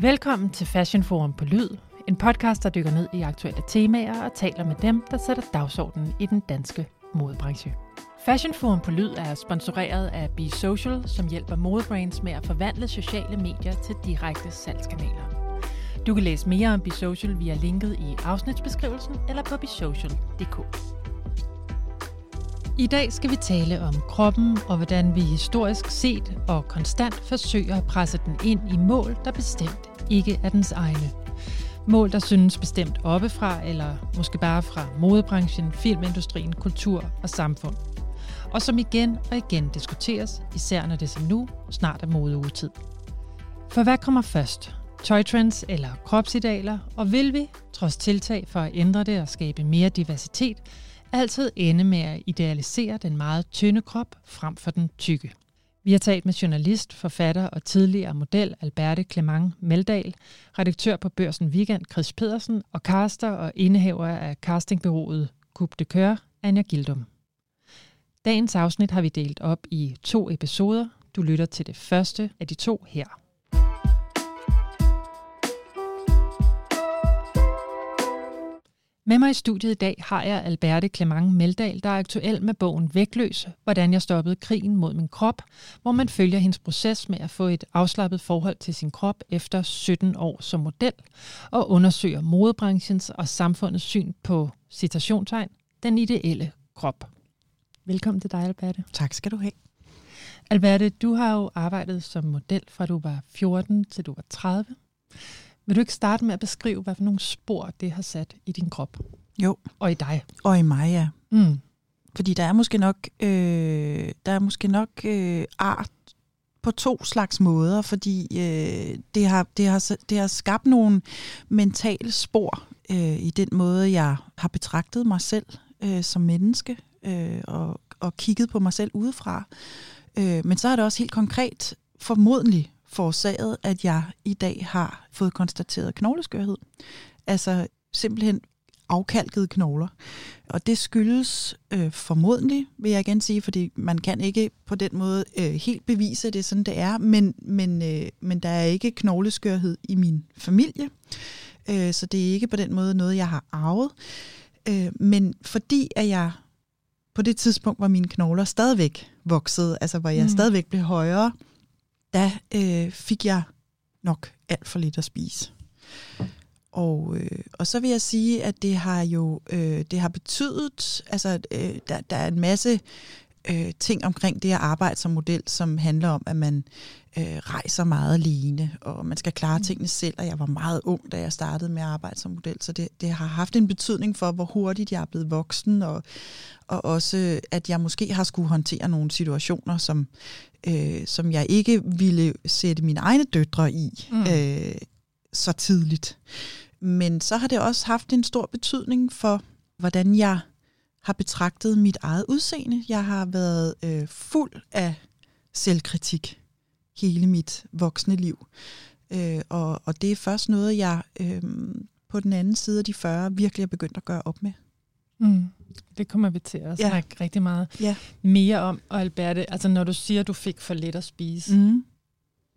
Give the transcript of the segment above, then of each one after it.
Velkommen til Fashion Forum på Lyd, en podcast, der dykker ned i aktuelle temaer og taler med dem, der sætter dagsordenen i den danske modebranche. Fashion Forum på Lyd er sponsoreret af Be Social, som hjælper modebrands med at forvandle sociale medier til direkte salgskanaler. Du kan læse mere om Be Social via linket i afsnitsbeskrivelsen eller på besocial.dk. I dag skal vi tale om kroppen og hvordan vi historisk set og konstant forsøger at presse den ind i mål, der bestemt ikke er dens egne. Mål, der synes bestemt oppefra, eller måske bare fra modebranchen, filmindustrien, kultur og samfund. Og som igen og igen diskuteres, især når det som nu snart er modeugetid. For hvad kommer først? Tøjtrends eller kropsidealer? Og vil vi, trods tiltag for at ændre det og skabe mere diversitet, altid ende med at idealisere den meget tynde krop frem for den tykke. Vi har talt med journalist, forfatter og tidligere model Alberte Clement Meldal, redaktør på Børsen Weekend Chris Pedersen og caster og indehaver af castingbyrået Coupe de Coeur, Anja Gildum. Dagens afsnit har vi delt op i to episoder. Du lytter til det første af de to her. Med mig i studiet i dag har jeg Alberte Clement Meldal, der er aktuel med bogen Vægtløs, hvordan jeg stoppede krigen mod min krop, hvor man følger hendes proces med at få et afslappet forhold til sin krop efter 17 år som model, og undersøger modebranchens og samfundets syn på citationstegn, den ideelle krop. Velkommen til dig, Alberte. Tak skal du have. Alberte, du har jo arbejdet som model fra du var 14 til du var 30. Vil du ikke starte med at beskrive, hvad for nogle spor det har sat i din krop? Jo. Og i dig? Og i mig, ja. Mm. Fordi der er måske nok, øh, der er måske nok øh, art på to slags måder, fordi øh, det, har, det, har, det har skabt nogle mentale spor øh, i den måde, jeg har betragtet mig selv øh, som menneske øh, og, og kigget på mig selv udefra. Øh, men så er det også helt konkret formodentlig forårsaget, at jeg i dag har fået konstateret knogleskørhed. Altså simpelthen afkalkede knogler. Og det skyldes øh, formodentlig, vil jeg igen sige, fordi man kan ikke på den måde øh, helt bevise, at det er sådan, det er, men, men, øh, men der er ikke knogleskørhed i min familie, øh, så det er ikke på den måde noget, jeg har arvet. Øh, men fordi at jeg på det tidspunkt, hvor mine knogler stadigvæk voksede, altså hvor jeg mm. stadigvæk blev højere, der øh, fik jeg nok alt for lidt at spise. Og, øh, og så vil jeg sige, at det har jo øh, det har betydet, altså øh, der, der er en masse øh, ting omkring det at arbejde som model, som handler om, at man øh, rejser meget alene, og man skal klare mm. tingene selv, og jeg var meget ung, da jeg startede med at arbejde som model, så det, det har haft en betydning for, hvor hurtigt jeg er blevet voksen, og, og også, at jeg måske har skulle håndtere nogle situationer, som, øh, som jeg ikke ville sætte mine egne døtre i mm. øh, så tidligt. Men så har det også haft en stor betydning for, hvordan jeg har betragtet mit eget udseende. Jeg har været øh, fuld af selvkritik hele mit voksne liv. Øh, og, og det er først noget, jeg øh, på den anden side af de 40 virkelig er begyndt at gøre op med. Mm. Det kommer vi til at snakke ja. rigtig meget ja. mere om. Og Alberte, altså når du siger, at du fik for lidt at spise, mm.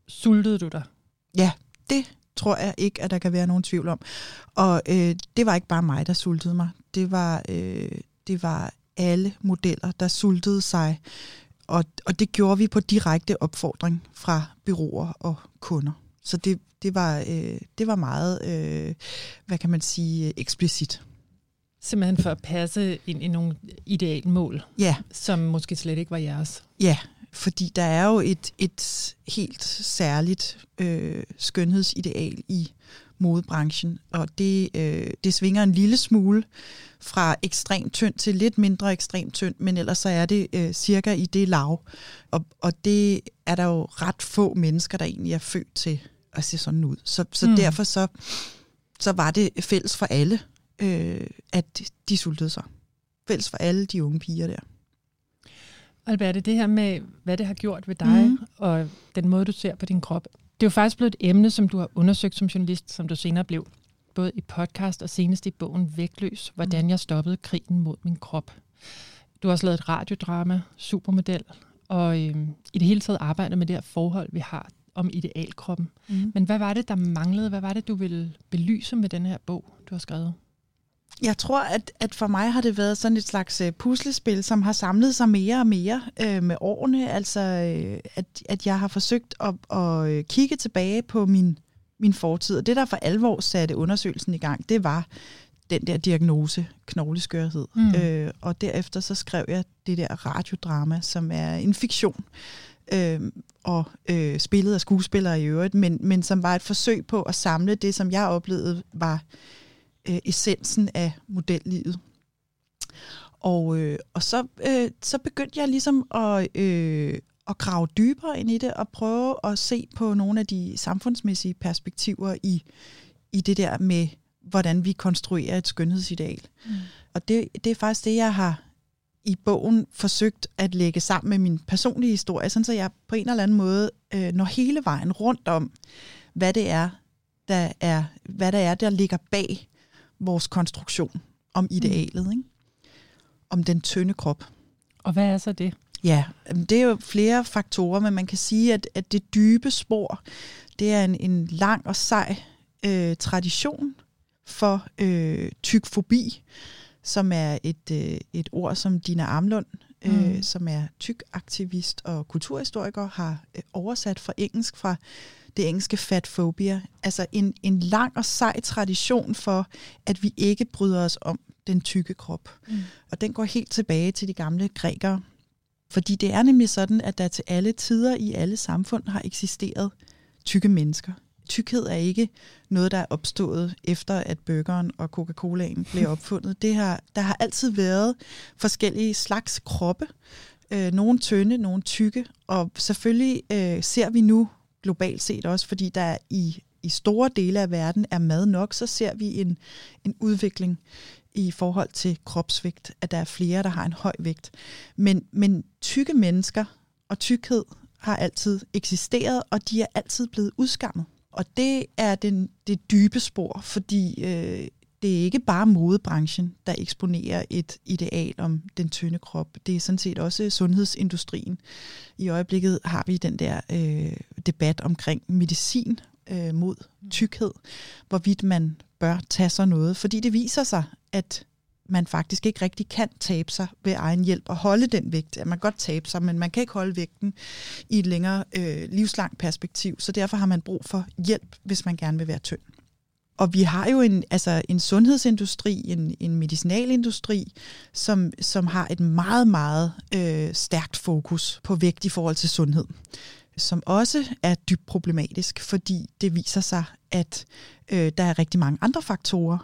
sultede du dig? Ja, det tror jeg ikke, at der kan være nogen tvivl om. Og øh, det var ikke bare mig, der sultede mig. Det var, øh, det var alle modeller, der sultede sig. Og, og det gjorde vi på direkte opfordring fra byråer og kunder. Så det, det, var, øh, det var meget, øh, hvad kan man sige, eksplicit. Simpelthen for at passe ind i nogle ideelle mål, ja. som måske slet ikke var jeres. Ja, fordi der er jo et, et helt særligt øh, skønhedsideal i modebranchen, og det, øh, det svinger en lille smule fra ekstremt tynd til lidt mindre ekstremt tynd, men ellers så er det øh, cirka i det lav. Og, og det er der jo ret få mennesker, der egentlig er født til at se sådan ud. Så, så mm. derfor så, så var det fælles for alle, øh, at de sultede sig. Fælles for alle de unge piger der. Albert, det her med, hvad det har gjort ved dig, mm. og den måde, du ser på din krop, det er jo faktisk blevet et emne, som du har undersøgt som journalist, som du senere blev, både i podcast og senest i bogen Vægtløs, hvordan mm. jeg stoppede krigen mod min krop. Du har også lavet et radiodrama, Supermodel, og øh, i det hele taget arbejdet med det her forhold, vi har om idealkroppen. Mm. Men hvad var det, der manglede? Hvad var det, du ville belyse med den her bog, du har skrevet? Jeg tror, at, at for mig har det været sådan et slags øh, puslespil, som har samlet sig mere og mere øh, med årene. Altså, øh, at, at jeg har forsøgt at, at øh, kigge tilbage på min, min fortid. Og det, der for alvor satte undersøgelsen i gang, det var den der diagnose, knogleskørhed. Mm. Øh, og derefter så skrev jeg det der radiodrama, som er en fiktion, øh, og øh, spillet af skuespillere i øvrigt, men, men som var et forsøg på at samle det, som jeg oplevede var øh, essensen af modellivet. Og, øh, og så, øh, så begyndte jeg ligesom at, øh, at grave dybere ind i det, og prøve at se på nogle af de samfundsmæssige perspektiver i, i det der med, hvordan vi konstruerer et skønhedsideal. Mm. Og det, det er faktisk det, jeg har i bogen forsøgt at lægge sammen med min personlige historie, sådan så jeg på en eller anden måde øh, når hele vejen rundt om, hvad det er, der er, hvad der er, der ligger bag vores konstruktion om mm. idealet, mm. ikke? om den tynde krop. Og hvad er så det? Ja, det er jo flere faktorer, men man kan sige, at, at det dybe spor, det er en, en lang og sej øh, tradition for øh, tykfobi, som er et, øh, et ord, som Dina Amlund, øh, mm. som er tykaktivist og kulturhistoriker, har øh, oversat fra engelsk fra det engelske fatphobia. Altså en, en lang og sej tradition for, at vi ikke bryder os om den tykke krop. Mm. Og den går helt tilbage til de gamle grækere. Fordi det er nemlig sådan, at der til alle tider i alle samfund har eksisteret tykke mennesker tykkhed er ikke noget, der er opstået efter, at burgeren og Coca-Colaen blev opfundet. Det har, der har altid været forskellige slags kroppe. Øh, nogle tynde, nogle tykke. Og selvfølgelig øh, ser vi nu globalt set også, fordi der i, i store dele af verden er mad nok, så ser vi en, en udvikling i forhold til kropsvægt, at der er flere, der har en høj vægt. Men, men tykke mennesker og tykkhed har altid eksisteret, og de er altid blevet udskammet. Og det er den, det dybe spor, fordi øh, det er ikke bare modebranchen, der eksponerer et ideal om den tynde krop. Det er sådan set også sundhedsindustrien. I øjeblikket har vi den der øh, debat omkring medicin øh, mod tykkhed, hvorvidt man bør tage sig noget, fordi det viser sig, at man faktisk ikke rigtig kan tabe sig ved egen hjælp og holde den vægt. At man kan godt tabe sig, men man kan ikke holde vægten i et længere øh, livslangt perspektiv. Så derfor har man brug for hjælp, hvis man gerne vil være tynd. Og vi har jo en, altså en sundhedsindustri, en, en medicinalindustri, som, som har et meget, meget øh, stærkt fokus på vægt i forhold til sundhed som også er dybt problematisk, fordi det viser sig, at øh, der er rigtig mange andre faktorer,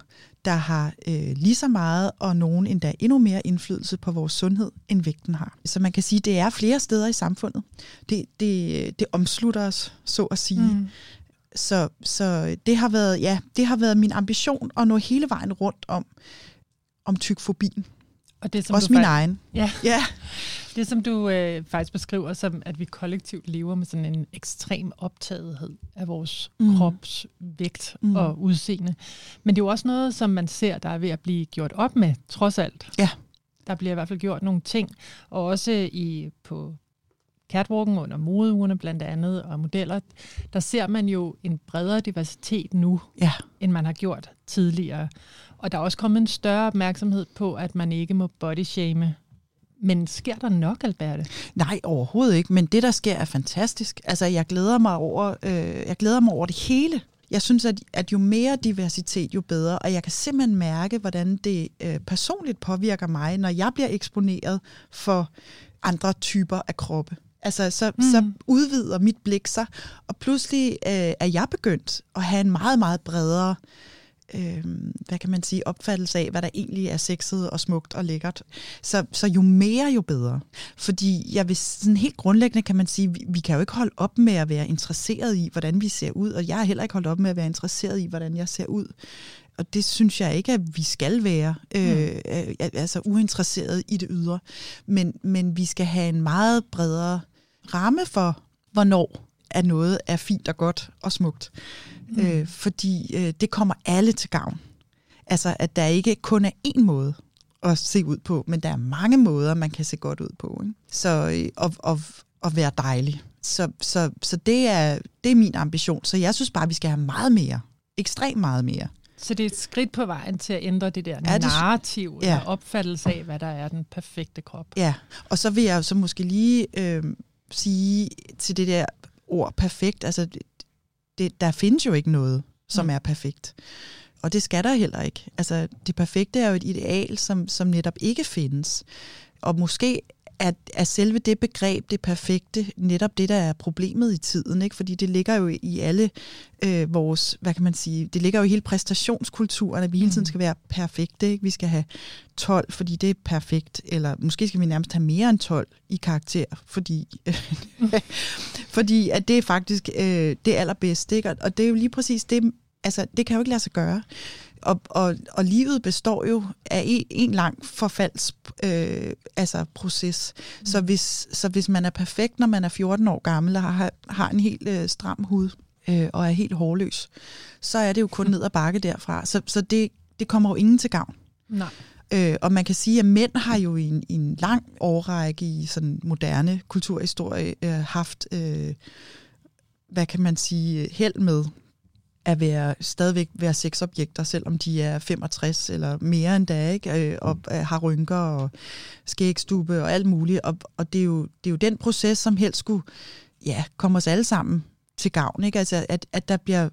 der har øh, lige så meget og nogen endda endnu mere indflydelse på vores sundhed, end vægten har. Så man kan sige, at det er flere steder i samfundet. Det, det, det omslutter os, så at sige. Mm. Så, så det har været, ja, det har været min ambition at nå hele vejen rundt om, om tykfobien. Og det, som Også min egen. Ja. ja. Det, som du øh, faktisk beskriver som, at vi kollektivt lever med sådan en ekstrem optagethed af vores mm. krops vægt mm. og udseende. Men det er jo også noget, som man ser, der er ved at blive gjort op med, trods alt. Ja. Der bliver i hvert fald gjort nogle ting, og også i på catwalken under modeugerne blandt andet, og modeller, der ser man jo en bredere diversitet nu, ja. end man har gjort tidligere. Og der er også kommet en større opmærksomhed på, at man ikke må bodyshame men sker der nok, Alberte? Nej, overhovedet ikke. Men det, der sker, er fantastisk. Altså, jeg glæder mig over, øh, jeg glæder mig over det hele. Jeg synes, at, at jo mere diversitet, jo bedre. Og jeg kan simpelthen mærke, hvordan det øh, personligt påvirker mig, når jeg bliver eksponeret for andre typer af kroppe. Altså, så, mm. så udvider mit blik sig, og pludselig øh, er jeg begyndt at have en meget, meget bredere øh, hvad kan man sige, opfattelse af, hvad der egentlig er sexet og smukt og lækkert. Så, så jo mere, jo bedre. Fordi jeg vil sådan helt grundlæggende kan man sige, vi, vi kan jo ikke holde op med at være interesseret i, hvordan vi ser ud, og jeg har heller ikke holdt op med at være interesseret i, hvordan jeg ser ud. Og det synes jeg ikke, at vi skal være, øh, mm. altså uinteresseret i det ydre. Men, men vi skal have en meget bredere ramme for, hvornår at noget er fint og godt og smukt mm. øh, fordi øh, det kommer alle til gavn. Altså, at der ikke kun er én måde at se ud på, men der er mange måder, man kan se godt ud på. Ikke? Så øh, at, at, at være dejlig. Så, så, så det, er, det er min ambition. Så jeg synes bare, at vi skal have meget mere. Ekstremt meget mere. Så det er et skridt på vejen til at ændre det der Ja, det- narrativ ja. eller opfattelse af, hvad der er den perfekte krop. Ja, og så vil jeg jo så måske lige øh, sige til det der ord perfekt, altså det, der findes jo ikke noget, som Mm. er perfekt. Og det skal der heller ikke. Altså det perfekte er jo et ideal, som, som netop ikke findes. Og måske er, er selve det begreb, det perfekte, netop det, der er problemet i tiden. Ikke? Fordi det ligger jo i alle øh, vores, hvad kan man sige, det ligger jo i hele præstationskulturen, at vi hele tiden Mm. skal være perfekte. Ikke? Vi skal have 12, fordi det er perfekt, eller måske skal vi nærmest have mere end 12 i karakter, fordi, fordi at det er faktisk øh, det allerbedste. Ikke? Og det er jo lige præcis det, altså det kan jo ikke lade sig gøre. Og, og, og livet består jo af en, en lang forfalds øh, altså proces. Mm. Så, hvis, så hvis man er perfekt, når man er 14 år gammel og har, har en helt øh, stram hud øh, og er helt hårløs, så er det jo kun ned ad bakke derfra. Så, så det, det kommer jo ingen til gavn. Nej. Øh, og man kan sige, at mænd har jo i en, i en lang årrække i sådan moderne kulturhistorie øh, haft, øh, hvad kan man sige, held med at være, stadigvæk være sexobjekter, selvom de er 65 eller mere end da, ikke? Øh, og øh, har rynker og skægstube og alt muligt. Og, og det, er jo, det er jo den proces, som helst skulle ja, komme os alle sammen til gavn. Ikke? Altså, at, at der bliver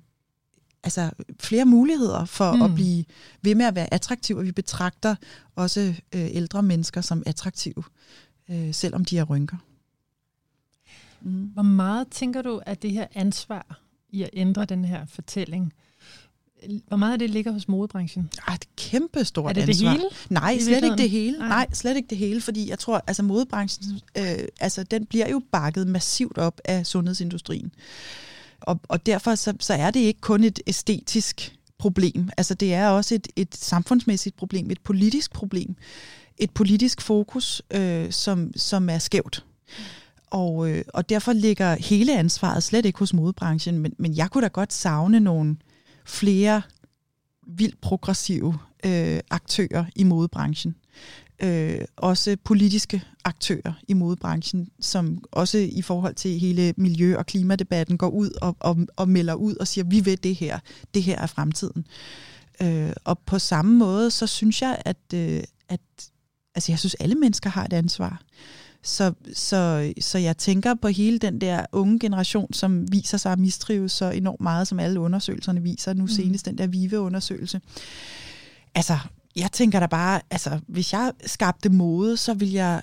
altså, flere muligheder for Mm. mm. at blive ved med at være attraktiv, og vi betragter også øh, ældre mennesker som attraktive, øh, selvom de har rynker. Mm. Hvor meget tænker du, at det her ansvar i at ændre den her fortælling, hvor meget af det ligger hos modebranchen? Ej, et kæmpe stort er det det ansvar. hele? Nej, slet ikke det hele. Nej. Nej. Slet ikke det hele, fordi jeg tror, altså modebranchen, øh, altså den bliver jo bakket massivt op af sundhedsindustrien. Og, og derfor så, så er det ikke kun et æstetisk problem. Altså det er også et, et samfundsmæssigt problem, et politisk problem. Et politisk fokus, øh, som, som er skævt. Og, øh, og derfor ligger hele ansvaret slet ikke hos modebranchen, men, men jeg kunne da godt savne nogle flere vildt progressive øh, aktører i modebranchen. Øh, også politiske aktører i modebranchen, som også i forhold til hele miljø- og klimadebatten går ud og, og, og melder ud og siger, vi vil det her, det her er fremtiden. Øh, og på samme måde, så synes jeg, at, øh, at altså jeg synes, alle mennesker har et ansvar. Så, så, så jeg tænker på hele den der unge generation, som viser sig at mistrives så enormt meget, som alle undersøgelserne viser. Nu senest den der VIVE-undersøgelse. Altså, jeg tænker da bare, altså, hvis jeg skabte mode, så ville jeg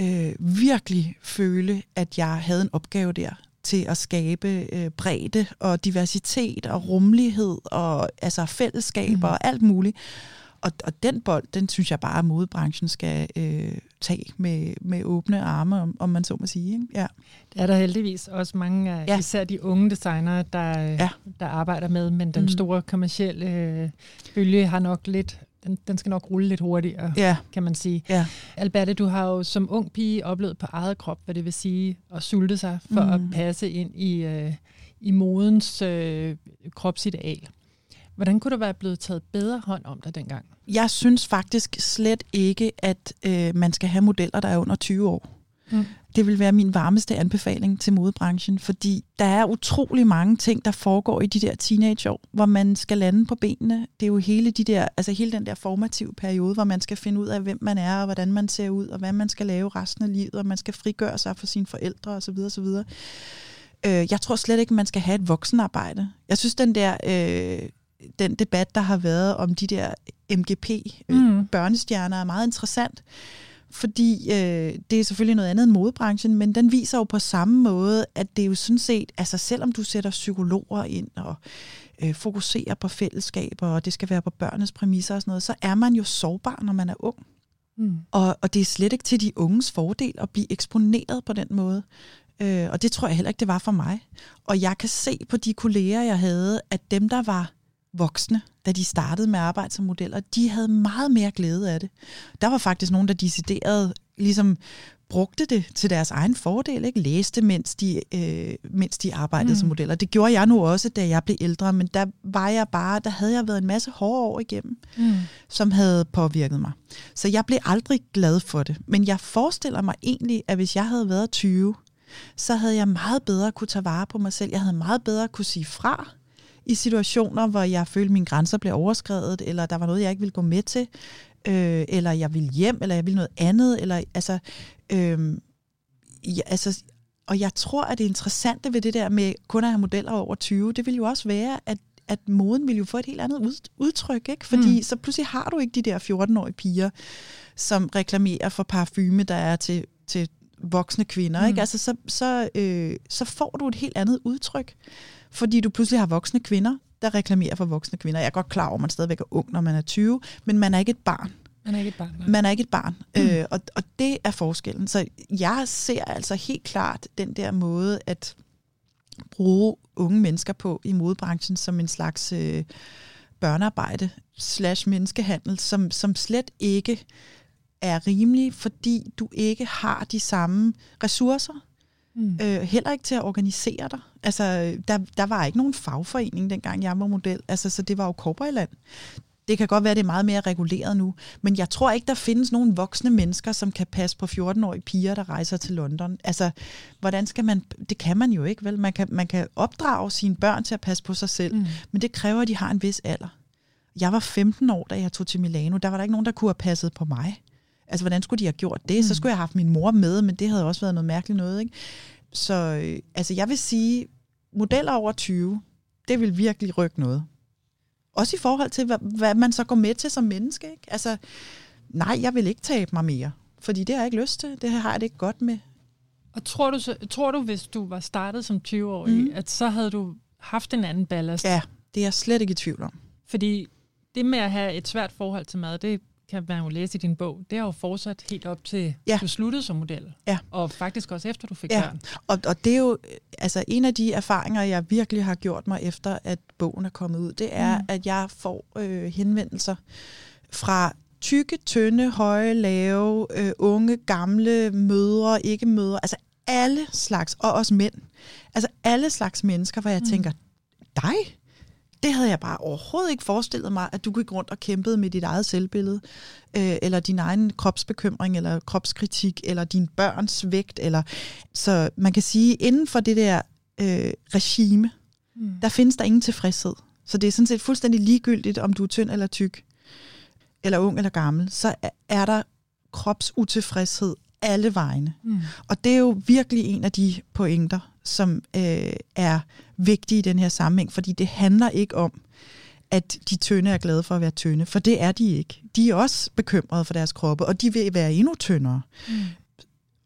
øh, virkelig føle, at jeg havde en opgave der til at skabe øh, bredde og diversitet og rummelighed og altså fællesskaber Mhm. mm. og alt muligt. Og, og den bold, den synes jeg bare, at modebranchen skal øh, tage med, med åbne arme, om, om man så må sige. Ikke? Ja. Det er der heldigvis også mange af, ja. Især de unge designere, der, ja. Ja. der arbejder med, men den Mm. store kommercielle øh, bølge har nok lidt, den, den skal nok rulle lidt hurtigere, ja. Kan man sige. ja. Alberte, du har jo som ung pige oplevet på eget krop, hvad det vil sige at sulte sig for mm. at passe ind i, øh, i modens øh, kropsideal. Hvordan kunne der være blevet taget bedre hånd om dig dengang? Jeg synes faktisk slet ikke, at øh, man skal have modeller, der er under 20 år. Mm. Det vil være min varmeste anbefaling til modebranchen, fordi der er utrolig mange ting, der foregår i de der teenageår, hvor man skal lande på benene. Det er jo hele, de der, altså hele den der formative periode, hvor man skal finde ud af, hvem man er, og hvordan man ser ud, og hvad man skal lave resten af livet, og man skal frigøre sig for sine forældre osv. osv. Øh, jeg tror slet ikke, man skal have et voksenarbejde. Jeg synes, den der øh, den debat, der har været om de der MGP, øh, Mm. børnestjerner, er meget interessant. Fordi øh, det er selvfølgelig noget andet end modebranchen, men den viser jo på samme måde, at det er jo sådan set, altså selvom du sætter psykologer ind og øh, fokuserer på fællesskaber, og det skal være på børnenes præmisser og sådan noget, så er man jo sårbar, når man er ung. Mm. Og, og det er slet ikke til de unges fordel at blive eksponeret på den måde. Øh, og det tror jeg heller ikke, det var for mig. Og jeg kan se på de kolleger, jeg havde, at dem, der var voksne, da de startede med at arbejde som modeller, de havde meget mere glæde af det. Der var faktisk nogen, der decideret ligesom brugte det til deres egen fordel, ikke? læste, mens de, øh, mens de arbejdede mm. som modeller. Det gjorde jeg nu også, da jeg blev ældre, men der var jeg bare, der havde jeg været en masse hårde år igennem Mm. som havde påvirket mig. Så jeg blev aldrig glad for det. Men jeg forestiller mig egentlig, at hvis jeg havde været 20, så havde jeg meget bedre kunne tage vare på mig selv. Jeg havde meget bedre kunne sige fra i situationer, hvor jeg følte, at mine grænser blev overskrevet, eller der var noget, jeg ikke ville gå med til, øh, eller jeg ville hjem, eller jeg ville noget andet, eller altså, øh, ja, altså og jeg tror, at det interessante ved det der med kun at have modeller over 20, det vil jo også være, at at moden vil jo få et helt andet udtryk, ikke? Fordi mm. så pludselig har du ikke de der 14-årige piger, som reklamerer for parfume, der er til, til voksne kvinder, mm. ikke? Altså, så, så, øh, så får du et helt andet udtryk, fordi du pludselig har voksne kvinder, der reklamerer for voksne kvinder. Jeg er godt klar over, at man stadigvæk er ung, når man er 20, men man er ikke et barn. Man er ikke et barn. Nej. Man er ikke et barn, mm. øh, og, og det er forskellen. Så jeg ser altså helt klart den der måde at bruge unge mennesker på i modebranchen som en slags øh, børnearbejde slash menneskehandel, som, som slet ikke er rimelig, fordi du ikke har de samme ressourcer. Mm. Øh, heller ikke til at organisere dig. Altså, der, der var ikke nogen fagforening, dengang jeg var model. Altså, så det var jo korporland. Det kan godt være, det er meget mere reguleret nu, men jeg tror ikke, der findes nogen voksne mennesker, som kan passe på 14-årige piger, der rejser til London. Altså, hvordan skal man... Det kan man jo ikke, vel? Man kan, man kan opdrage sine børn til at passe på sig selv, mm. men det kræver, at de har en vis alder. Jeg var 15 år, da jeg tog til Milano. Der var der ikke nogen, der kunne have passet på mig. Altså, hvordan skulle de have gjort det? Mm. Så skulle jeg have haft min mor med, men det havde også været noget mærkeligt noget, ikke? Så øh, altså, jeg vil sige, modeller over 20, det vil virkelig rykke noget. Også i forhold til, hvad, hvad man så går med til som menneske. Ikke? Altså, nej, jeg vil ikke tabe mig mere, fordi det har jeg ikke lyst til. Det har jeg det ikke godt med. Og tror du, så, tror du hvis du var startet som 20-årig, mm. at så havde du haft en anden ballast? Ja, det er jeg slet ikke i tvivl om. Fordi det med at have et svært forhold til mad, det kan man jo læse i din bog, det har jo fortsat helt op til, ja. du sluttede som model. Ja. Og faktisk også efter, du fik ja. børn. Og, og det er jo, altså en af de erfaringer, jeg virkelig har gjort mig efter, at bogen er kommet ud, det er, mm. at jeg får øh, henvendelser fra tykke, tynde, høje, lave, øh, unge, gamle, mødre, ikke mødre, altså alle slags, og også mænd. Altså alle slags mennesker, hvor jeg mm. tænker, dig? Det havde jeg bare overhovedet ikke forestillet mig, at du gik rundt og kæmpede med dit eget selvbillede, øh, eller din egen kropsbekymring, eller kropskritik, eller din børns vægt. Eller, så man kan sige, inden for det der øh, regime, mm. der findes der ingen tilfredshed. Så det er sådan set fuldstændig ligegyldigt, om du er tynd eller tyk, eller ung eller gammel, så er der kropsutilfredshed alle vegne. Mm. Og det er jo virkelig en af de pointer, som øh, er vigtige i den her sammenhæng, fordi det handler ikke om, at de tynde er glade for at være tynde, for det er de ikke. De er også bekymrede for deres kroppe, og de vil være endnu tyndere. Mm.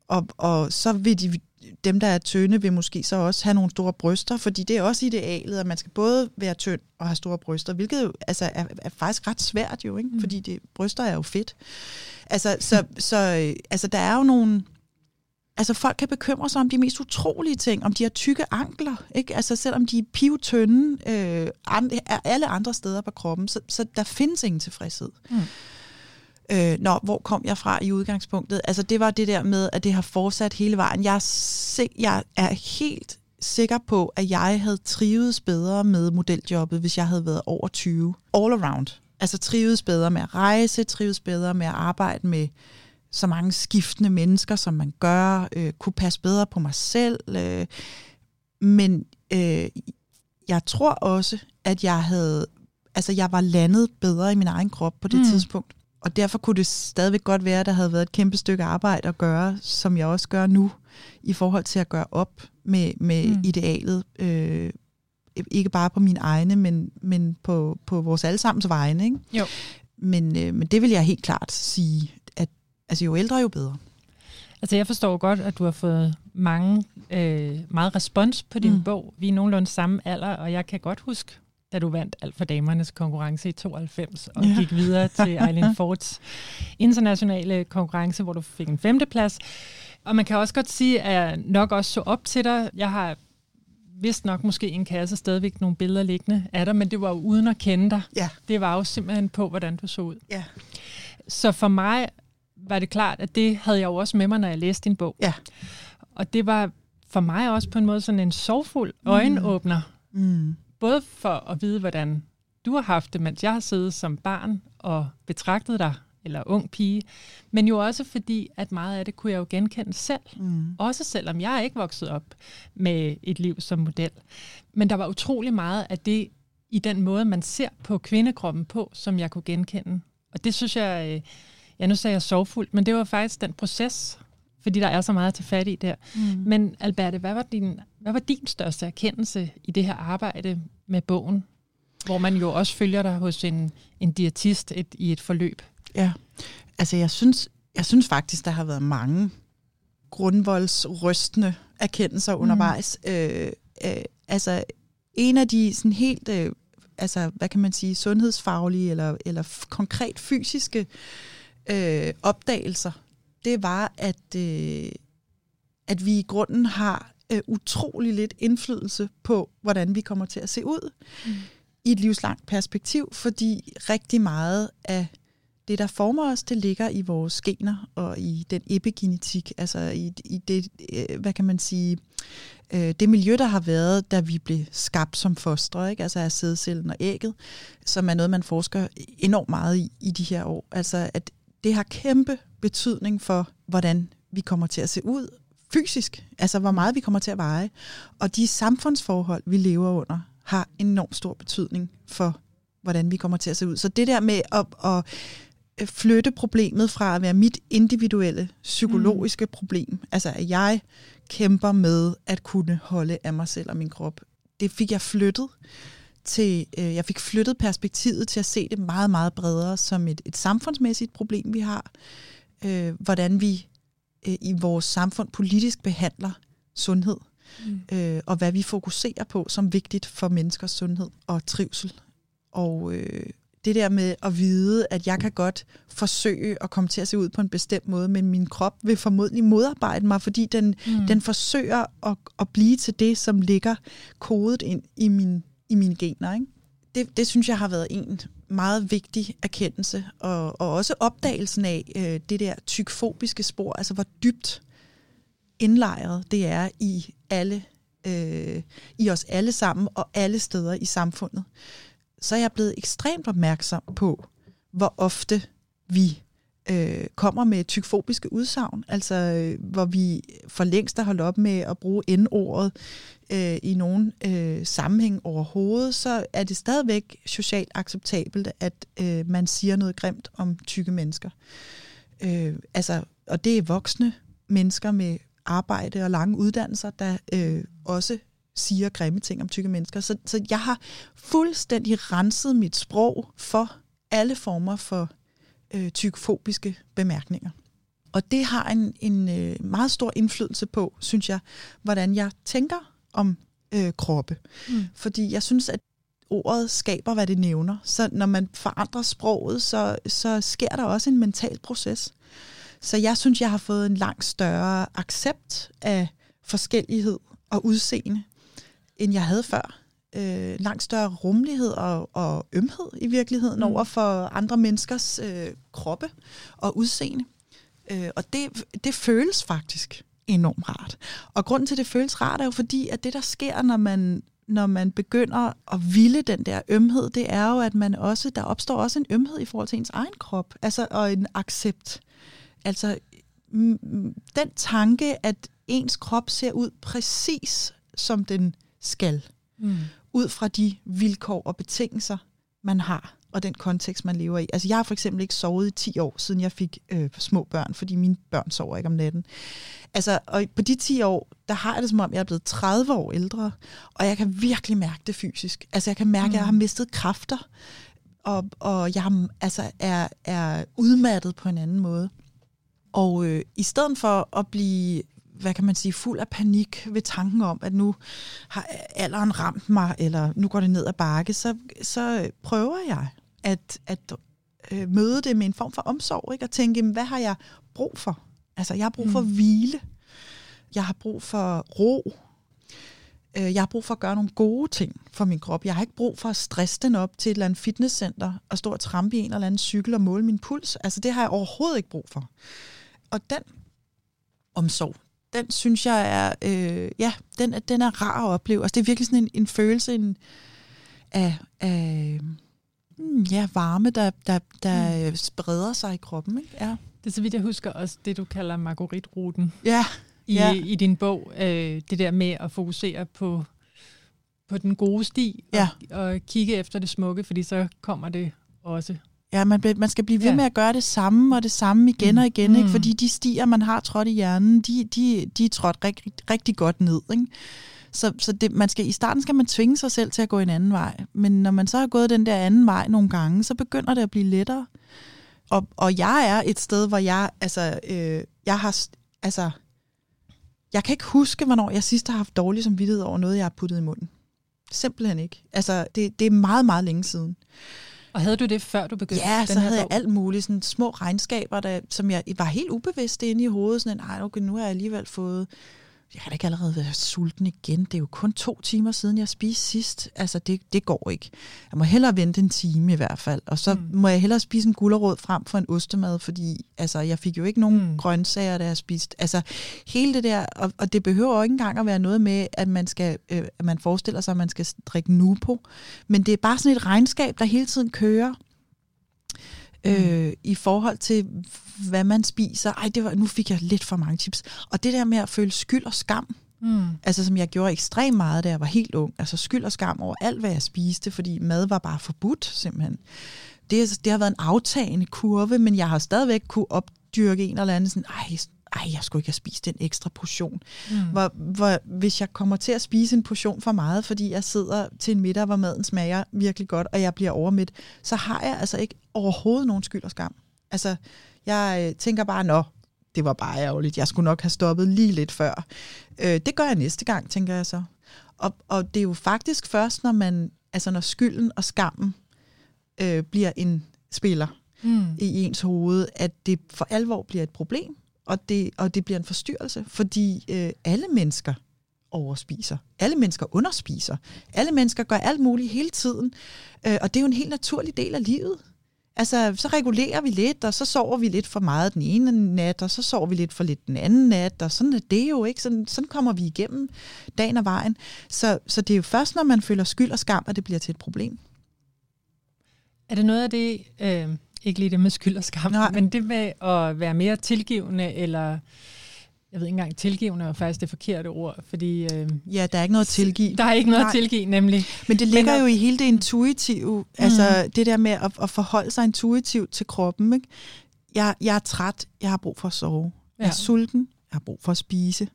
Og, og så vil de, dem, der er tynde, vil måske så også have nogle store bryster, fordi det er også idealet, at man skal både være tynd og have store bryster, hvilket jo altså, er, er faktisk ret svært jo, ikke? Mm. fordi det, bryster er jo fedt. Altså, så, så altså, der er jo nogle Altså folk kan bekymre sig om de mest utrolige ting, om de har tykke ankler, ikke? Altså selvom de er pivtønde øh, and, alle andre steder på kroppen, så, så der findes ingen tilfredshed. Mm. Øh, nå, hvor kom jeg fra i udgangspunktet? Altså det var det der med, at det har fortsat hele vejen. Jeg er, jeg er helt sikker på, at jeg havde trivet bedre med modeljobbet, hvis jeg havde været over 20. All around. Altså trives bedre med at rejse, trives bedre med at arbejde med så mange skiftende mennesker, som man gør, øh, kunne passe bedre på mig selv. Øh, men øh, jeg tror også, at jeg havde, altså jeg var landet bedre i min egen krop på det mm. tidspunkt. Og derfor kunne det stadigvæk godt være, at der havde været et kæmpe stykke arbejde at gøre, som jeg også gør nu, i forhold til at gøre op med, med mm. idealet. Øh, ikke bare på mine egne, men, men på, på vores allesammens vegne. Ikke? Jo. Men, øh, men det vil jeg helt klart sige, Altså jo ældre, jo bedre. Altså jeg forstår godt, at du har fået mange, øh, meget respons på din mm. bog. Vi er nogenlunde samme alder, og jeg kan godt huske, da du vandt alt for damernes konkurrence i 92, og ja. gik videre til Eileen Fords internationale konkurrence, hvor du fik en femteplads. Og man kan også godt sige, at jeg nok også så op til dig. Jeg har vist nok måske en kasse stadigvæk nogle billeder liggende af dig, men det var jo uden at kende dig. Ja. Det var jo simpelthen på, hvordan du så ud. Ja. Så for mig var det klart, at det havde jeg jo også med mig, når jeg læste din bog. Ja. Og det var for mig også på en måde sådan en sorgfuld mm. øjenåbner. Mm. Både for at vide, hvordan du har haft det, mens jeg har siddet som barn og betragtet dig eller ung pige, men jo også fordi, at meget af det kunne jeg jo genkende selv. Mm. Også selvom jeg ikke vokset op med et liv som model. Men der var utrolig meget af det i den måde, man ser på kvindekroppen på, som jeg kunne genkende. Og det synes jeg, øh, ja nu sagde jeg sovfuldt, men det var faktisk den proces, fordi der er så meget at tage fat i der. Mm. Men Alberte, hvad var, din, hvad var din største erkendelse i det her arbejde med bogen, hvor man jo også følger dig hos en, en diætist et, i et forløb? Ja, altså jeg synes, jeg synes faktisk, der har været mange grundvoldsrystende erkendelser mm. undervejs. Øh, øh, altså en af de sådan helt, øh, altså hvad kan man sige, sundhedsfaglige eller, eller konkret fysiske øh, opdagelser, det var, at, øh, at vi i grunden har øh, utrolig lidt indflydelse på, hvordan vi kommer til at se ud mm. i et livslangt perspektiv, fordi rigtig meget af det, der former os, det ligger i vores gener og i den epigenetik, altså i, i det, øh, hvad kan man sige, øh, det miljø, der har været, da vi blev skabt som fostre, ikke? altså af sædcellen og ægget, som er noget, man forsker enormt meget i i de her år. Altså at det har kæmpe betydning for, hvordan vi kommer til at se ud fysisk, altså hvor meget vi kommer til at veje. Og de samfundsforhold, vi lever under, har enormt stor betydning for, hvordan vi kommer til at se ud. Så det der med at, at flytte problemet fra at være mit individuelle psykologiske mm. problem, altså at jeg kæmper med at kunne holde af mig selv og min krop, det fik jeg flyttet til, øh, jeg fik flyttet perspektivet til at se det meget, meget bredere som et, et samfundsmæssigt problem, vi har. Øh, hvordan vi øh, i vores samfund politisk behandler sundhed, mm. øh, og hvad vi fokuserer på som vigtigt for menneskers sundhed og trivsel. Og, øh, det der med at vide, at jeg kan godt forsøge at komme til at se ud på en bestemt måde, men min krop vil formodentlig modarbejde mig, fordi den, mm. den forsøger at, at blive til det, som ligger kodet ind i, min, i mine gener. Ikke? Det, det synes jeg har været en meget vigtig erkendelse, og, og også opdagelsen af øh, det der tykfobiske spor, altså hvor dybt indlejret det er i alle øh, i os alle sammen og alle steder i samfundet så er jeg blevet ekstremt opmærksom på, hvor ofte vi øh, kommer med tykfobiske udsagn, altså øh, hvor vi for længst har holdt op med at bruge N-ordet øh, i nogen øh, sammenhæng overhovedet, så er det stadigvæk socialt acceptabelt, at øh, man siger noget grimt om tykke mennesker. Øh, altså, og det er voksne mennesker med arbejde og lange uddannelser, der øh, også siger grimme ting om tykke mennesker. Så, så jeg har fuldstændig renset mit sprog for alle former for øh, tykfobiske bemærkninger. Og det har en, en øh, meget stor indflydelse på, synes jeg, hvordan jeg tænker om øh, kroppe. Mm. Fordi jeg synes, at ordet skaber, hvad det nævner. Så når man forandrer sproget, så, så sker der også en mental proces. Så jeg synes, jeg har fået en langt større accept af forskellighed og udseende end jeg havde før. Øh, langt større rummelighed og, og ømhed i virkeligheden mm. over for andre menneskers øh, kroppe og udseende. Øh, og det, det føles faktisk enormt rart. Og grunden til, at det føles rart, er jo fordi, at det, der sker, når man, når man begynder at ville den der ømhed, det er jo, at man også, der opstår også en ømhed i forhold til ens egen krop, altså, og en accept. Altså, den tanke, at ens krop ser ud præcis som den skal. Mm. Ud fra de vilkår og betingelser, man har, og den kontekst, man lever i. Altså jeg har for eksempel ikke sovet i 10 år, siden jeg fik øh, små børn, fordi mine børn sover ikke om natten. Altså, og på de 10 år, der har jeg det som om, jeg er blevet 30 år ældre, og jeg kan virkelig mærke det fysisk. Altså jeg kan mærke, mm. at jeg har mistet kræfter, og, og jeg altså, er, er udmattet på en anden måde. Og øh, i stedet for at blive hvad kan man sige, fuld af panik ved tanken om, at nu har alderen ramt mig, eller nu går det ned ad bakke, så, så prøver jeg at, at øh, møde det med en form for omsorg, ikke? og tænke, hvad har jeg brug for? Altså, jeg har brug for mm. hvile. Jeg har brug for ro. Øh, jeg har brug for at gøre nogle gode ting for min krop. Jeg har ikke brug for at stresse den op til et eller andet fitnesscenter og stå og trampe i en eller anden cykel og måle min puls. Altså, det har jeg overhovedet ikke brug for. Og den omsorg, den synes jeg er, øh, ja, den, den er rar at opleve. Altså det er virkelig sådan en, en følelse en, af, af mm, ja, varme, der, der, der mm. spreder sig i kroppen. Ikke? Ja. Det er så vidt jeg husker også det, du kalder margoritruten Ja, i, Ja. i din bog. Øh, det der med at fokusere på, på den gode sti og, Ja. og kigge efter det smukke, fordi så kommer det også. Ja, man, man skal blive ved Ja. med at gøre det samme og det samme igen og igen, Mm. ikke? fordi de stier, man har trådt i hjernen, de, de, de er trådt rigtig, rigtig godt ned. Ikke? Så, så det, man skal, i starten skal man tvinge sig selv til at gå en anden vej, men når man så har gået den der anden vej nogle gange, så begynder det at blive lettere. Og, og jeg er et sted, hvor jeg, altså, øh, jeg har, altså, jeg kan ikke huske, hvornår jeg sidst har haft dårlig samvittighed over noget, jeg har puttet i munden. Simpelthen ikke. Altså, det, det er meget, meget længe siden. Og havde du det, før du begyndte Ja, den så her havde jeg alt muligt, sådan små regnskaber, der, som jeg var helt ubevidst inde i hovedet. Sådan, Ej, okay, nu har jeg alligevel fået... Jeg kan da ikke allerede være sulten igen. Det er jo kun to timer siden, jeg spiste sidst. Altså, det, det går ikke. Jeg må hellere vente en time i hvert fald. Og så Mm. må jeg hellere spise en gulerod frem for en ostemad, fordi altså, jeg fik jo ikke nogen Mm. grøntsager, da jeg spiste. Altså, hele det der... Og, og det behøver jo ikke engang at være noget med, at man, skal, øh, at man forestiller sig, at man skal drikke Nupo. Men det er bare sådan et regnskab, der hele tiden kører øh, i forhold til, hvad man spiser. Ej, det var, nu fik jeg lidt for mange tips. Og det der med at føle skyld og skam, Mm. altså som jeg gjorde ekstremt meget, da jeg var helt ung. Altså skyld og skam over alt, hvad jeg spiste, fordi mad var bare forbudt, simpelthen. Det, det har været en aftagende kurve, men jeg har stadigvæk kunne opdyrke en eller anden sådan, ej, jeg skulle ikke have spist den ekstra portion. Mm. Hvor, hvor, hvis jeg kommer til at spise en portion for meget, fordi jeg sidder til en middag, hvor maden smager virkelig godt, og jeg bliver overmidt, så har jeg altså ikke overhovedet nogen skyld og skam. Altså, jeg øh, tænker bare, nå, det var bare ærgerligt. Jeg skulle nok have stoppet lige lidt før. Øh, det gør jeg næste gang, tænker jeg så. Og, og det er jo faktisk først, når man, altså når skylden og skammen øh, bliver en spiller Mm. i ens hoved, at det for alvor bliver et problem, og det, og det bliver en forstyrrelse, fordi øh, alle mennesker overspiser. Alle mennesker underspiser. Alle mennesker gør alt muligt hele tiden, øh, og det er jo en helt naturlig del af livet. Altså, så regulerer vi lidt, og så sover vi lidt for meget den ene nat, og så sover vi lidt for lidt den anden nat, og sådan er det jo ikke. Sådan, sådan kommer vi igennem dagen og vejen. Så, så det er jo først, når man føler skyld og skam, at det bliver til et problem. Er det noget af det, øh, ikke lige det med skyld og skam, Nej. men det med at være mere tilgivende, eller jeg ved ikke engang, tilgivende er faktisk det forkerte ord, fordi øh, Ja, der er ikke noget at tilgive. der er ikke noget Nej. at tilgive, nemlig. Men det ligger at- jo i hele det intuitive, mm. altså det der med at, at forholde sig intuitivt til kroppen. Ikke? Jeg, jeg er træt, jeg har brug for at sove. Jeg er Ja. sulten, jeg har brug for at spise.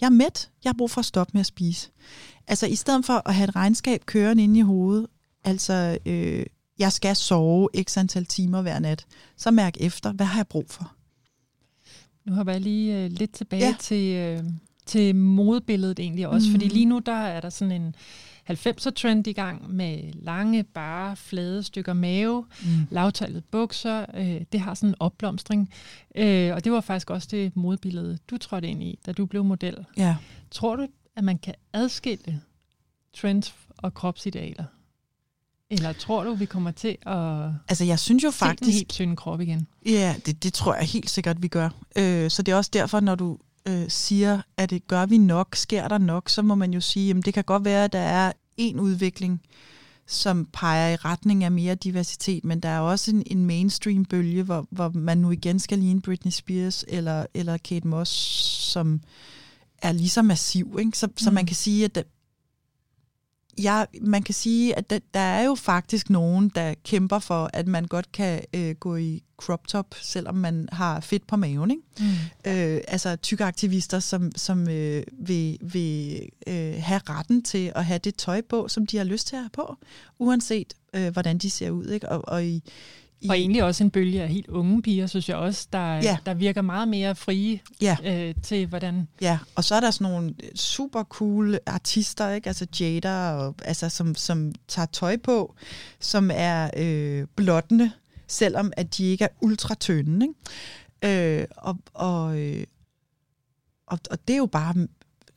Jeg er mæt, jeg har brug for at stoppe med at spise. Altså i stedet for at have et regnskab kørende inde i hovedet, altså øh, jeg skal sove x antal timer hver nat, så mærk efter, hvad har jeg brug for? Nu hopper jeg lige øh, lidt tilbage ja. Til, øh, til modebilledet egentlig også, mm. fordi lige nu der er der sådan en 90'er-trend i gang med lange, bare, flade stykker mave, Mm. lavtallet bukser. Øh, det har sådan en opblomstring. Øh, og det var faktisk også det modebillede, du trådte ind i, da du blev model. Ja. Tror du, at man kan adskille trends og kropsidealer? Eller tror du, vi kommer til at Altså jeg synes jo se den faktisk, helt tynde krop igen? Ja, det, det tror jeg helt sikkert, vi gør. Øh, så det er også derfor, når du øh, siger, at det gør vi nok, sker der nok, så må man jo sige, at det kan godt være, at der er en udvikling, som peger i retning af mere diversitet, men der er også en, en mainstream-bølge, hvor, hvor man nu igen skal ligne Britney Spears eller, eller Kate Moss, som er lige så massiv. Ikke? Så, mm. så Mm. man kan sige, at ja, man kan sige, at der, der er jo faktisk nogen, der kæmper for, at man godt kan øh, gå i crop top, selvom man har fedt på maven. Ikke? Mm. Øh, altså tykke aktivister, som, som øh, vil, vil øh, have retten til at have det tøj på, som de har lyst til at have på, uanset øh, hvordan de ser ud. Ikke? Og, og, i, i, Og egentlig også en bølge af helt unge piger, synes jeg også, der, Ja. der virker meget mere frie ja, øh, til, hvordan... ja, og så er der sådan nogle super cool artister, ikke? altså Jada, og, altså, som, som tager tøj på, som er øh, blottende, selvom at de ikke er ultra tynde. Ikke? Øh, og, og, øh, og, og det er jo bare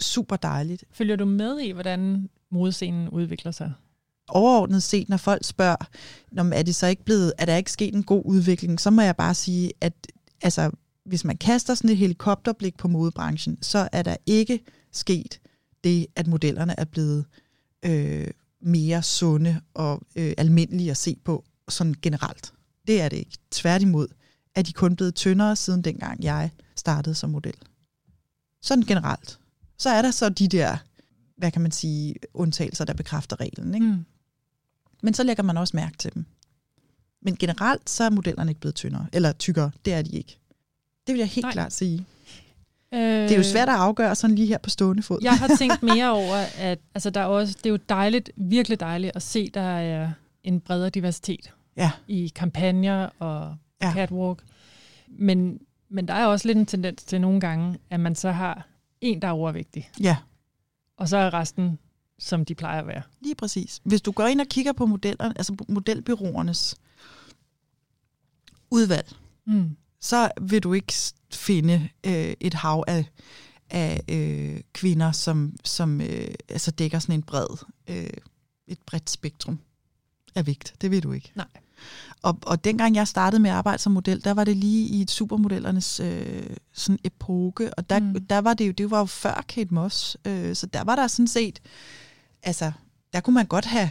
super dejligt. Følger du med i, hvordan modescenen udvikler sig? Overordnet set, når folk spørger, "Nå, er det så ikke blevet, er der ikke sket en god udvikling, så må jeg bare sige, at altså, hvis man kaster sådan et helikopterblik på modebranchen, så er der ikke sket det, at modellerne er blevet øh, mere sunde og øh, almindelige at se på sådan generelt. Det er det ikke. Tværtimod er de kun blevet tyndere siden dengang jeg startede som model. Sådan generelt. Så er der så de der, hvad kan man sige, undtagelser, der bekræfter reglen. Ikke? Mm. Men så lægger man også mærke til dem. Men generelt så er modellerne ikke blevet tyndere, eller tykkere. Det er de ikke. Det vil jeg helt Nej. klart sige. Øh, det er jo svært at afgøre sådan lige her på stående fod. Jeg har tænkt mere over, at altså, der er også, det er jo dejligt, virkelig dejligt at se, der er en bredere diversitet ja. i kampagner og ja. catwalk. Men, men der er også lidt en tendens til nogle gange, at man så har en, der er overvægtig. Ja. Og så er resten, som de plejer at være. Lige præcis. Hvis du går ind og kigger på modellerne, altså modelbyråernes udvalg, mm. så vil du ikke finde øh, et hav af, af øh, kvinder, som, som øh, altså dækker sådan en bred, øh, et bredt spektrum af vægt. Det vil du ikke. Nej. Og, og dengang jeg startede med at arbejde som model, der var det lige i et supermodellernes øh, sådan epoke, og der, mm. der var det jo, det var jo før Kate Moss, øh, så der var der sådan set, altså, der kunne man godt have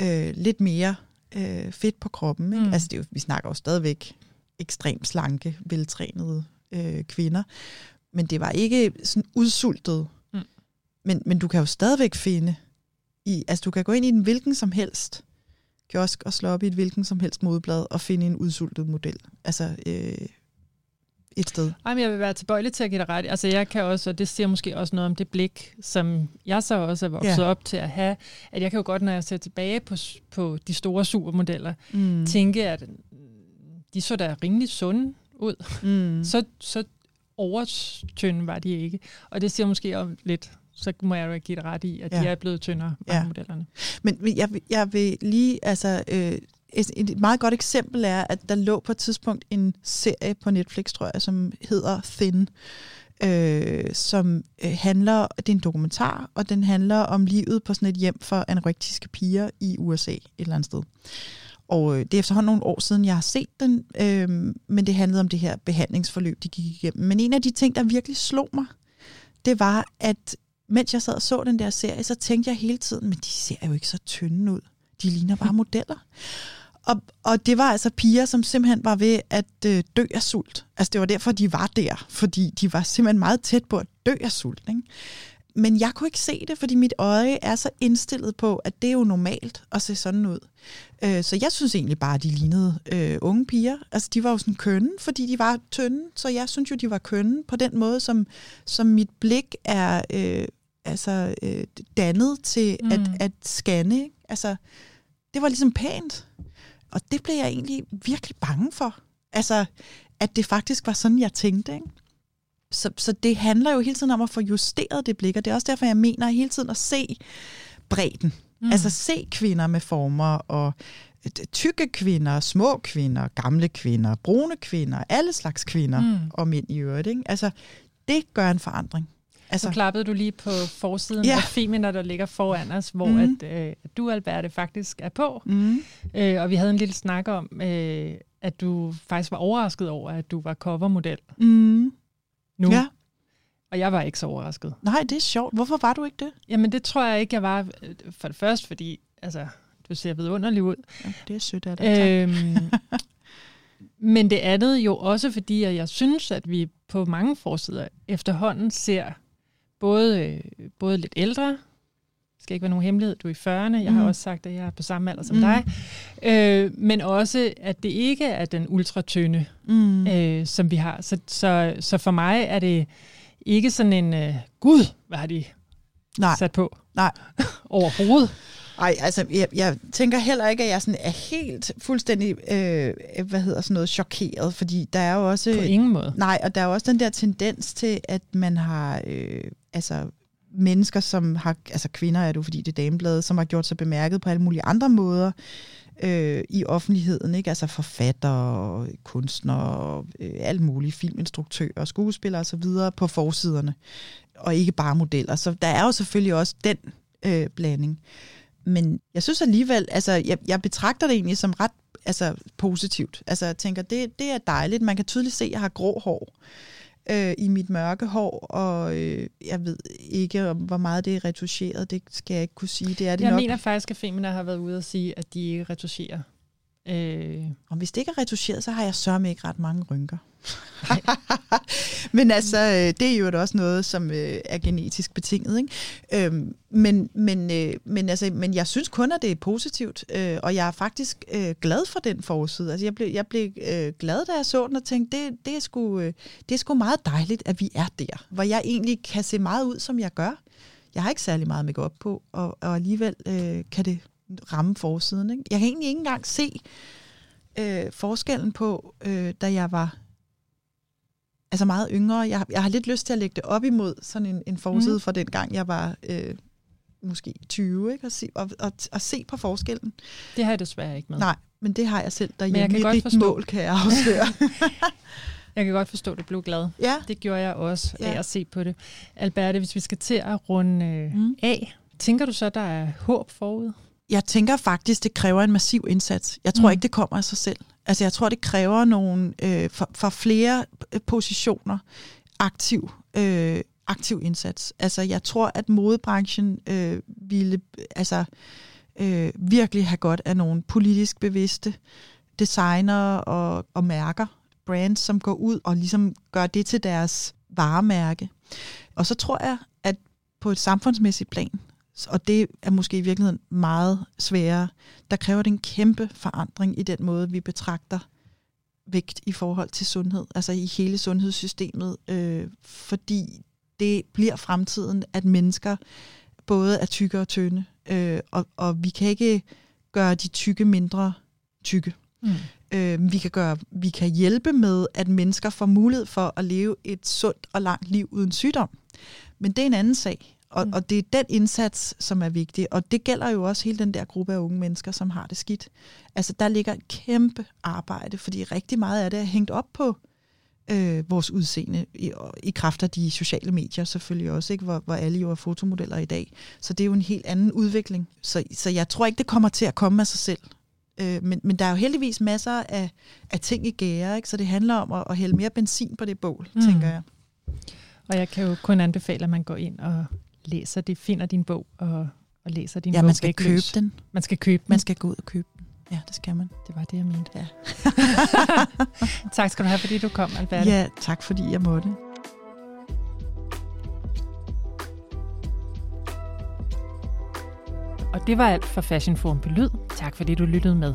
øh, lidt mere øh, fedt på kroppen. Ikke? Mm. Altså, det er jo, vi snakker jo stadigvæk ekstremt slanke, veltrænede øh, kvinder, men det var ikke sådan udsultet. Mm. Men, men du kan jo stadigvæk finde, i, altså du kan gå ind i en hvilken som helst kiosk og slå op i et hvilken som helst modeblad og finde en udsultet model. Altså øh, et sted. Ej, men jeg vil være tilbøjelig til at give dig ret. Altså jeg kan også, og det siger måske også noget om det blik, som jeg så også er vokset ja. op til at have, at jeg kan jo godt, når jeg ser tilbage på, på de store supermodeller, mm. tænke, at de så da rimelig sunde ud. Mm. Så, så overtynde var de ikke. Og det siger måske om lidt så må jeg jo give det ret i, at ja. de er blevet tyndere, mange ja. modellerne. Men jeg, jeg vil lige, altså, øh, et meget godt eksempel er, at der lå på et tidspunkt en serie på Netflix, tror jeg, som hedder Thin, øh, som øh, handler, det er en dokumentar, og den handler om livet på sådan et hjem for anorektiske piger i USA et eller andet sted. Og øh, det er efterhånden nogle år siden, jeg har set den, øh, men det handlede om det her behandlingsforløb, de gik igennem. Men en af de ting, der virkelig slog mig, det var, at mens jeg sad og så den der serie, så tænkte jeg hele tiden, men de ser jo ikke så tynde ud. De ligner bare modeller. Og, og det var altså piger, som simpelthen var ved at øh, dø af sult. Altså det var derfor, de var der, fordi de var simpelthen meget tæt på at dø af sult. Ikke? Men jeg kunne ikke se det, fordi mit øje er så indstillet på, at det er jo normalt at se sådan ud. Øh, så jeg synes egentlig bare, at de lignede øh, unge piger. Altså de var jo sådan kønne, fordi de var tynde, så jeg synes jo, de var kønne på den måde, som, som mit blik er øh, altså, øh, dannet til mm. at, at scanne. Ikke? Altså, det var ligesom pænt. Og det blev jeg egentlig virkelig bange for. Altså, at det faktisk var sådan, jeg tænkte. Ikke? Så, så det handler jo hele tiden om at få justeret det blik, og det er også derfor, jeg mener hele tiden at se bredden. Mm. Altså se kvinder med former, og tykke kvinder, små kvinder, gamle kvinder, brune kvinder, alle slags kvinder, mm. og mænd i øvrigt. Ikke? Altså, det gør en forandring. Altså, så klappede du lige på forsiden ja. af Femina, der ligger foran os, hvor mm. at, øh, at du, Alberte, faktisk er på. Mm. Øh, og vi havde en lille snak om, øh, at du faktisk var overrasket over, at du var covermodel. Mm. Nu. Ja. Og jeg var ikke så overrasket. Nej, det er sjovt. Hvorfor var du ikke det? Jamen, det tror jeg ikke, jeg var. Øh, for det første, fordi altså, du ser vidunderlig ud. Ja, det er sødt af dig. Øhm, men det andet jo også, fordi jeg synes, at vi på mange forsider efterhånden ser både, både lidt ældre, det skal ikke være nogen hemmelighed, du er i 40'erne, jeg mm. har også sagt, at jeg er på samme alder som mm. dig, øh, men også, at det ikke er den ultratynde, mm. øh, som vi har. Så, så, så for mig er det ikke sådan en, øh, gud, hvad har de Nej. sat på? Nej. Overhovedet. Nej, altså jeg, jeg tænker heller ikke, at jeg sådan er helt fuldstændig, øh, hvad hedder sådan noget, chokeret, fordi der er jo også... På ingen måde. Nej, og der er jo også den der tendens til, at man har, øh, altså mennesker, som har, altså kvinder er det jo, fordi det er damebladet, som har gjort sig bemærket på alle mulige andre måder øh, i offentligheden, ikke? Altså forfattere, kunstnere, øh, alt muligt, filminstruktører, skuespillere osv. på forsiderne, og ikke bare modeller. Så der er jo selvfølgelig også den øh, blanding. Men jeg synes alligevel, altså jeg, jeg betragter det egentlig som ret altså, positivt. Altså jeg tænker, det, det er dejligt. Man kan tydeligt se, at jeg har grå hår øh, i mit mørke hår, og øh, jeg ved ikke, om hvor meget det er retuscheret. Det skal jeg ikke kunne sige. Det er det jeg nok. mener faktisk, at Femina har været ude og sige, at de ikke retuscherer Øh, og hvis det ikke er retuscheret, så har jeg sørme ikke ret mange rynker. men altså, øh, det er jo også noget, som øh, er genetisk betinget. Ikke? Øhm, men, men, øh, men, altså, men jeg synes kun, at det er positivt, øh, og jeg er faktisk øh, glad for den forside. Altså, jeg blev, jeg blev øh, glad, da jeg så den, og tænkte, det, det, er sgu, øh, det er sgu meget dejligt, at vi er der, hvor jeg egentlig kan se meget ud, som jeg gør. Jeg har ikke særlig meget makeup på, og, og alligevel øh, kan det ramme forsiden. Ikke? Jeg kan egentlig ikke engang se øh, forskellen på, øh, da jeg var altså meget yngre. Jeg, jeg har lidt lyst til at lægge det op imod sådan en, en forside mm. fra den gang, jeg var øh, måske 20, ikke? Og, se, og, og, og se på forskellen. Det har jeg desværre ikke med. Nej, men det har jeg selv derhjemme. Men jeg kan godt forstå... mål kan jeg afsløre. jeg kan godt forstå, at du blev glad. Ja. Det gjorde jeg også ja. af at se på det. Alberte, hvis vi skal til at runde øh, mm. af, tænker du så, der er håb forud? Jeg tænker faktisk, det kræver en massiv indsats. Jeg tror mm. ikke, det kommer af sig selv. Altså jeg tror, det kræver nogle øh, for, for flere positioner aktiv, øh, aktiv indsats. Altså jeg tror, at modebranchen øh, ville altså, øh, virkelig have godt af nogle politisk bevidste designer og, og mærker, brands, som går ud og ligesom gør det til deres varemærke. Og så tror jeg, at på et samfundsmæssigt plan, og det er måske i virkeligheden meget sværere. Der kræver det en kæmpe forandring i den måde, vi betragter vægt i forhold til sundhed, altså i hele sundhedssystemet, øh, fordi det bliver fremtiden, at mennesker både er tykke og tynde, øh, og, og vi kan ikke gøre de tykke mindre tykke. Mm. Øh, vi, kan gøre, vi kan hjælpe med, at mennesker får mulighed for at leve et sundt og langt liv uden sygdom. Men det er en anden sag. Og, mm. og det er den indsats, som er vigtig. Og det gælder jo også hele den der gruppe af unge mennesker, som har det skidt. Altså, der ligger et kæmpe arbejde, fordi rigtig meget af det er hængt op på øh, vores udseende, i, i kraft af de sociale medier selvfølgelig også, ikke? Hvor, hvor alle jo er fotomodeller i dag. Så det er jo en helt anden udvikling. Så, så jeg tror ikke, det kommer til at komme af sig selv. Øh, men, men der er jo heldigvis masser af, af ting i gære, ikke? så det handler om at, at hælde mere benzin på det bål, mm. tænker jeg. Og jeg kan jo kun anbefale, at man går ind og læser det, finder din bog og, og læser din ja, bog. Ja, man skal købe den. Man skal købe den. Man skal gå ud og købe den. Ja, det skal man. Det var det, jeg mente. Ja. tak skal du have, fordi du kom, Albert. Ja, tak fordi jeg måtte. Og det var alt for Fashion Forum på Lyd. Tak fordi du lyttede med.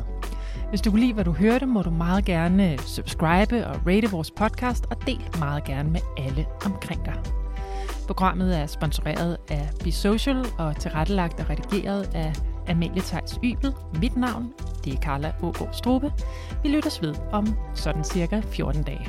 Hvis du kunne lide, hvad du hørte, må du meget gerne subscribe og rate vores podcast, og del meget gerne med alle omkring dig. Programmet er sponsoreret af Be Social og tilrettelagt og redigeret af Amalie Theis Ybel. Mit navn, det er Carla Ågaard Strube. Vi lyttes ved om sådan cirka 14 dage.